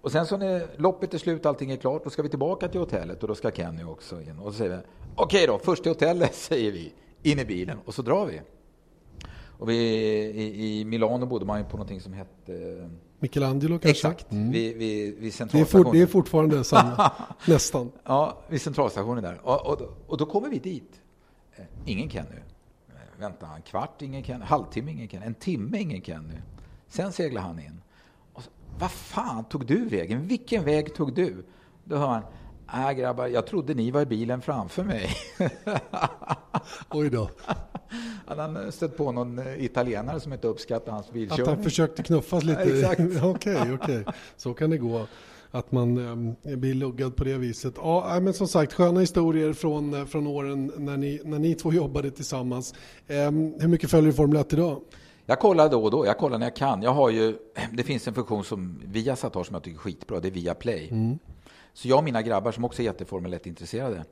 Speaker 2: Och sen så när loppet är slut, allting är klart, då ska vi tillbaka till hotellet och då ska Kenny också in. Och så säger vi, okej då, först till hotellet säger vi, in i bilen och så drar vi. Och vi, i, i Milano bodde man ju på någonting som hette
Speaker 1: Michelangelo kanske?
Speaker 2: Exakt, mm. vid, vid, vid centralstationen.
Speaker 1: Det är, for, det är fortfarande samma, nästan.
Speaker 2: Ja, vid centralstationen där. Och, och, och, då kommer vi dit. Eh, ingen Kenny. Eh, vänta, en kvart, ingen Kenny. Halvtimme, ingen Kenny. En timme, ingen Kenny. Sen seglar han in. Vad fan tog du vägen? Vilken väg tog du? Då hör han, äh grabbar, jag trodde ni var i bilen framför mig.
Speaker 1: Oj då.
Speaker 2: Han hade stött på någon eh, italienare som inte uppskattade hans bilkörning.
Speaker 1: Att han försökte knuffas lite?
Speaker 2: Exakt.
Speaker 1: Okej, okej. Så kan det gå. Att man eh, blir luggad på det viset. Ja, men som sagt, sköna historier från, eh, från åren när ni, när ni två jobbade tillsammans. Eh, hur mycket följer du Formel 1 idag?
Speaker 2: Jag kollar då och då, jag kollar när jag kan. Jag har ju, det finns en funktion som Viasat har som jag tycker är skitbra, det är Viaplay. Mm. Så jag och mina grabbar som också är jätteformel 1-intresserade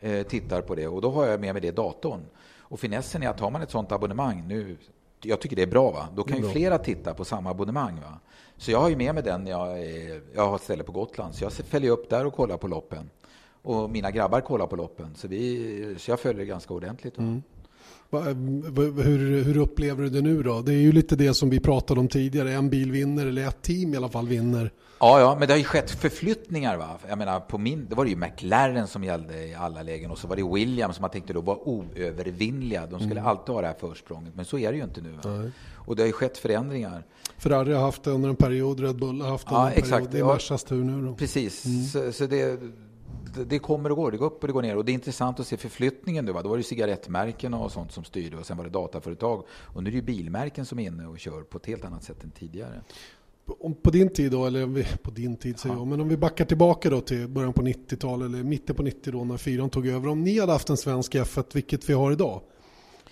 Speaker 2: eh, tittar på det och då har jag med mig det datorn. Och finessen är att har man ett sånt abonnemang, nu, jag tycker det är bra, va? då kan ju flera titta på samma abonnemang. Va? Så jag har ju med mig den när jag, är, jag har ett ställe på Gotland, så jag följer upp där och kollar på loppen. Och mina grabbar kollar på loppen, så, vi, så jag följer ganska ordentligt. Mm.
Speaker 1: Hur, hur, upplever du det nu då? Det är ju lite det som vi pratade om tidigare. En bil vinner, eller ett team i alla fall vinner.
Speaker 2: Ja, ja, men det har ju skett förflyttningar. Va? Jag menar, på min, det var det ju McLaren som gällde i alla lägen och så var det Williams som man tänkte då var oövervinnliga. De skulle mm. alltid ha det här försprånget, men så är det ju inte nu. Och det har ju skett förändringar.
Speaker 1: Ferrari har haft det under en period, Red Bull har haft det under ja, en exakt. period. Det är Mersas tur nu då.
Speaker 2: Precis, mm. så, så det, det kommer och går. Det går upp och det går ner. Och det är intressant att se förflyttningen. Då, va? då var det cigarettmärken och sånt som styrde och sen var det dataföretag. Och nu är det bilmärken som är inne och kör på ett helt annat sätt än tidigare.
Speaker 1: Om på din tid då, eller på din tid säger jag, men om vi backar tillbaka då till början på 90-talet eller mitten på 90 då när fyran tog över. Om ni hade haft en svensk F1, vilket vi har idag,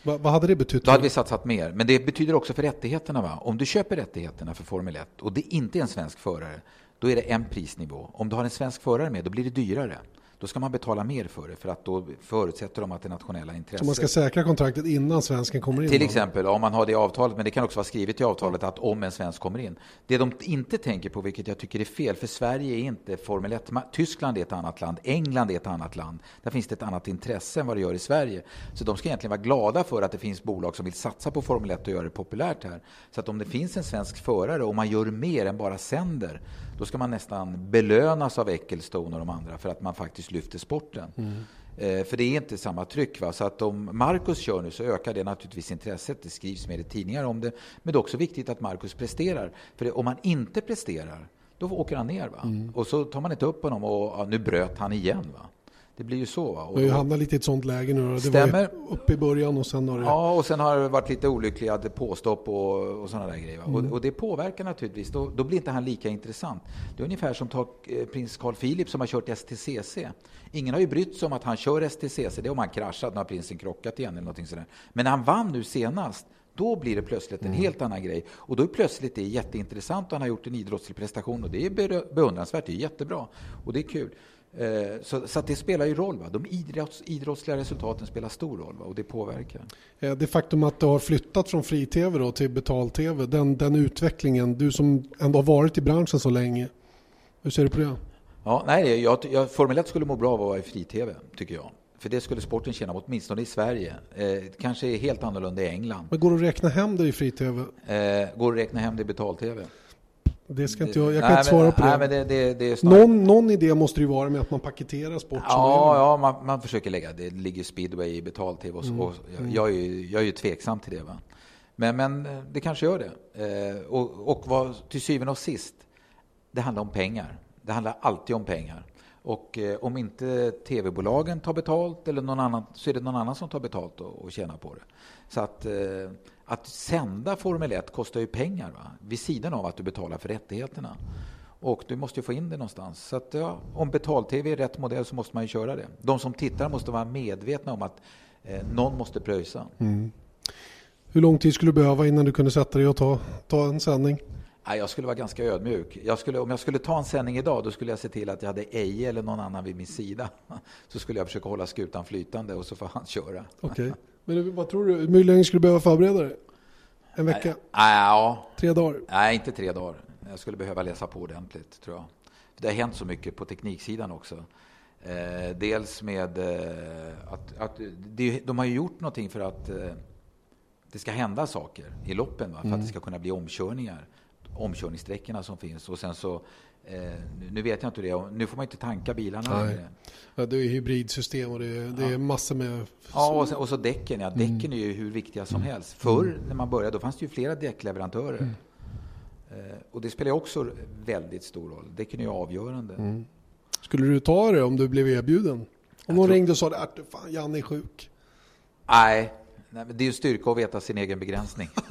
Speaker 1: vad, vad hade det betytt?
Speaker 2: Då hade vi satsat mer. Men det betyder också för rättigheterna. Va? Om du köper rättigheterna för Formel 1 och det inte är en svensk förare, då är det en prisnivå. Om du har en svensk förare med, då blir det dyrare då ska man betala mer för det för att då förutsätter de att det nationella intresset... Så
Speaker 1: man ska säkra kontraktet innan svensken kommer in?
Speaker 2: Till exempel, om man har det avtalet, men det kan också vara skrivet i avtalet att om en svensk kommer in. Det de inte tänker på, vilket jag tycker är fel, för Sverige är inte Formel 1. Tyskland är ett annat land, England är ett annat land. Där finns det ett annat intresse än vad det gör i Sverige. Så de ska egentligen vara glada för att det finns bolag som vill satsa på Formel 1 och göra det populärt här. Så att om det finns en svensk förare och man gör mer än bara sänder, då ska man nästan belönas av Ecclestone och de andra för att man faktiskt lyfter sporten. Mm. Eh, för det är inte samma tryck. Va? Så att om Marcus kör nu så ökar det naturligtvis intresset. Det skrivs mer i tidningar om det. Men det är också viktigt att Marcus presterar. För det, om han inte presterar, då åker han ner. Va? Mm. Och så tar man inte upp honom och ja, nu bröt han igen. Va? Det blir ju så. Va?
Speaker 1: Och, har hamnat lite i ett sånt läge nu. Det stämmer. var uppe i början och sen har det...
Speaker 2: Ja, och sen har det varit lite olyckliga påstopp och, och sådana där grejer. Mm. Och, och, det påverkar naturligtvis. Då, då, blir inte han lika intressant. Det är ungefär som ta, eh, prins Carl Philip som har kört STCC. Ingen har ju brytt sig om att han kör STCC. Det är om han kraschat, när prinsen krockat igen eller någonting sådär. Men när han vann nu senast, då blir det plötsligt en mm. helt annan grej. Och då är plötsligt det jätteintressant och han har gjort en idrottslig prestation och det är beundransvärt, det är jättebra och det är kul. Eh, så, så det spelar ju roll. Va? De idrotts, idrottsliga resultaten spelar stor roll va? och det påverkar.
Speaker 1: Det faktum att det har flyttat från fri-tv till betal-tv, den, den utvecklingen, du som ändå har varit i branschen så länge, hur ser du på det?
Speaker 2: Ja, nej, jag, jag, Formel 1 skulle må bra av att vara i fri-tv, tycker jag. För det skulle sporten tjäna på, åtminstone i Sverige. Eh, kanske helt annorlunda i England.
Speaker 1: Men går det att räkna hem det i fri-tv?
Speaker 2: Eh, går det att räkna hem det i betal-tv?
Speaker 1: Det ska inte jag, jag kan nej, inte svara
Speaker 2: men,
Speaker 1: på det.
Speaker 2: Nej, det, det, det är
Speaker 1: någon, någon idé måste det ju vara med att man paketerar sport.
Speaker 2: Ja, ja man, man försöker lägga, det ligger speedway i betalt-tv och, så, mm. och jag, jag, är ju, jag är ju tveksam till det. Va? Men, men det kanske gör det. Eh, och, och vad, till syvende och sist, det handlar om pengar. Det handlar alltid om pengar. Och eh, om inte tv-bolagen tar betalt eller någon annan, så är det någon annan som tar betalt och, och tjänar på det. Så att, eh, att sända Formel 1 kostar ju pengar, va? vid sidan av att du betalar för rättigheterna. Och du måste ju få in det någonstans. Så att, ja, om betal-tv är rätt modell så måste man ju köra det. De som tittar måste vara medvetna om att eh, någon måste pröjsa. Mm.
Speaker 1: Hur lång tid skulle du behöva innan du kunde sätta dig och ta, ta en sändning?
Speaker 2: Nej, jag skulle vara ganska ödmjuk. Jag skulle, om jag skulle ta en sändning idag, då skulle jag se till att jag hade Eje eller någon annan vid min sida. Så skulle jag försöka hålla skutan flytande och så får han köra.
Speaker 1: Okay. Men vad tror du? Hur länge skulle du behöva förbereda dig? En vecka?
Speaker 2: Nej, ja.
Speaker 1: Tre dagar?
Speaker 2: Nej, inte tre dagar. Jag skulle behöva läsa på ordentligt, tror jag. Det har hänt så mycket på tekniksidan också. Eh, dels med eh, att, att de, de har ju gjort någonting för att eh, det ska hända saker i loppen, va? för mm. att det ska kunna bli omkörningar. Omkörningssträckorna som finns. Och sen så, nu vet jag inte det, nu får man inte tanka bilarna.
Speaker 1: Nej. Ja, det är hybridsystem och det är, det är massor med...
Speaker 2: Ja, och, sen, och så däcken. Ja, däcken mm. är ju hur viktiga som mm. helst. Förr mm. när man började, då fanns det ju flera däckleverantörer. Mm. Eh, och det spelar också väldigt stor roll. Däcken är ju avgörande. Mm.
Speaker 1: Skulle du ta det om du blev erbjuden? Om någon tror... ringde och sa att fan, Janne är sjuk.
Speaker 2: Nej, Nej, det är ju styrka att veta sin egen begränsning.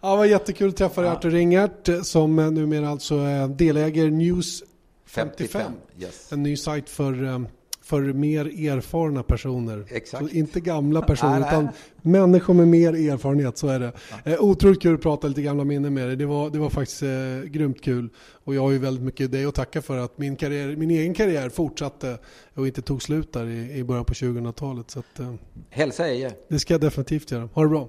Speaker 1: ja, vad jättekul att träffa dig. Artur Ringert, som numera alltså är delägare News 55. 55 yes. En ny sajt för um, för mer erfarna personer.
Speaker 2: Exakt.
Speaker 1: Så inte gamla personer utan människor med mer erfarenhet, så är det. Ja. Eh, otroligt kul att prata lite gamla minnen med dig. Det var, det var faktiskt eh, grymt kul. Och jag har ju väldigt mycket dig att tacka för att min, karriär, min egen karriär fortsatte och inte tog slut där i, i början på 2000-talet. Så att, eh,
Speaker 2: Hälsa Eje.
Speaker 1: Det ska jag definitivt göra. Ha det bra.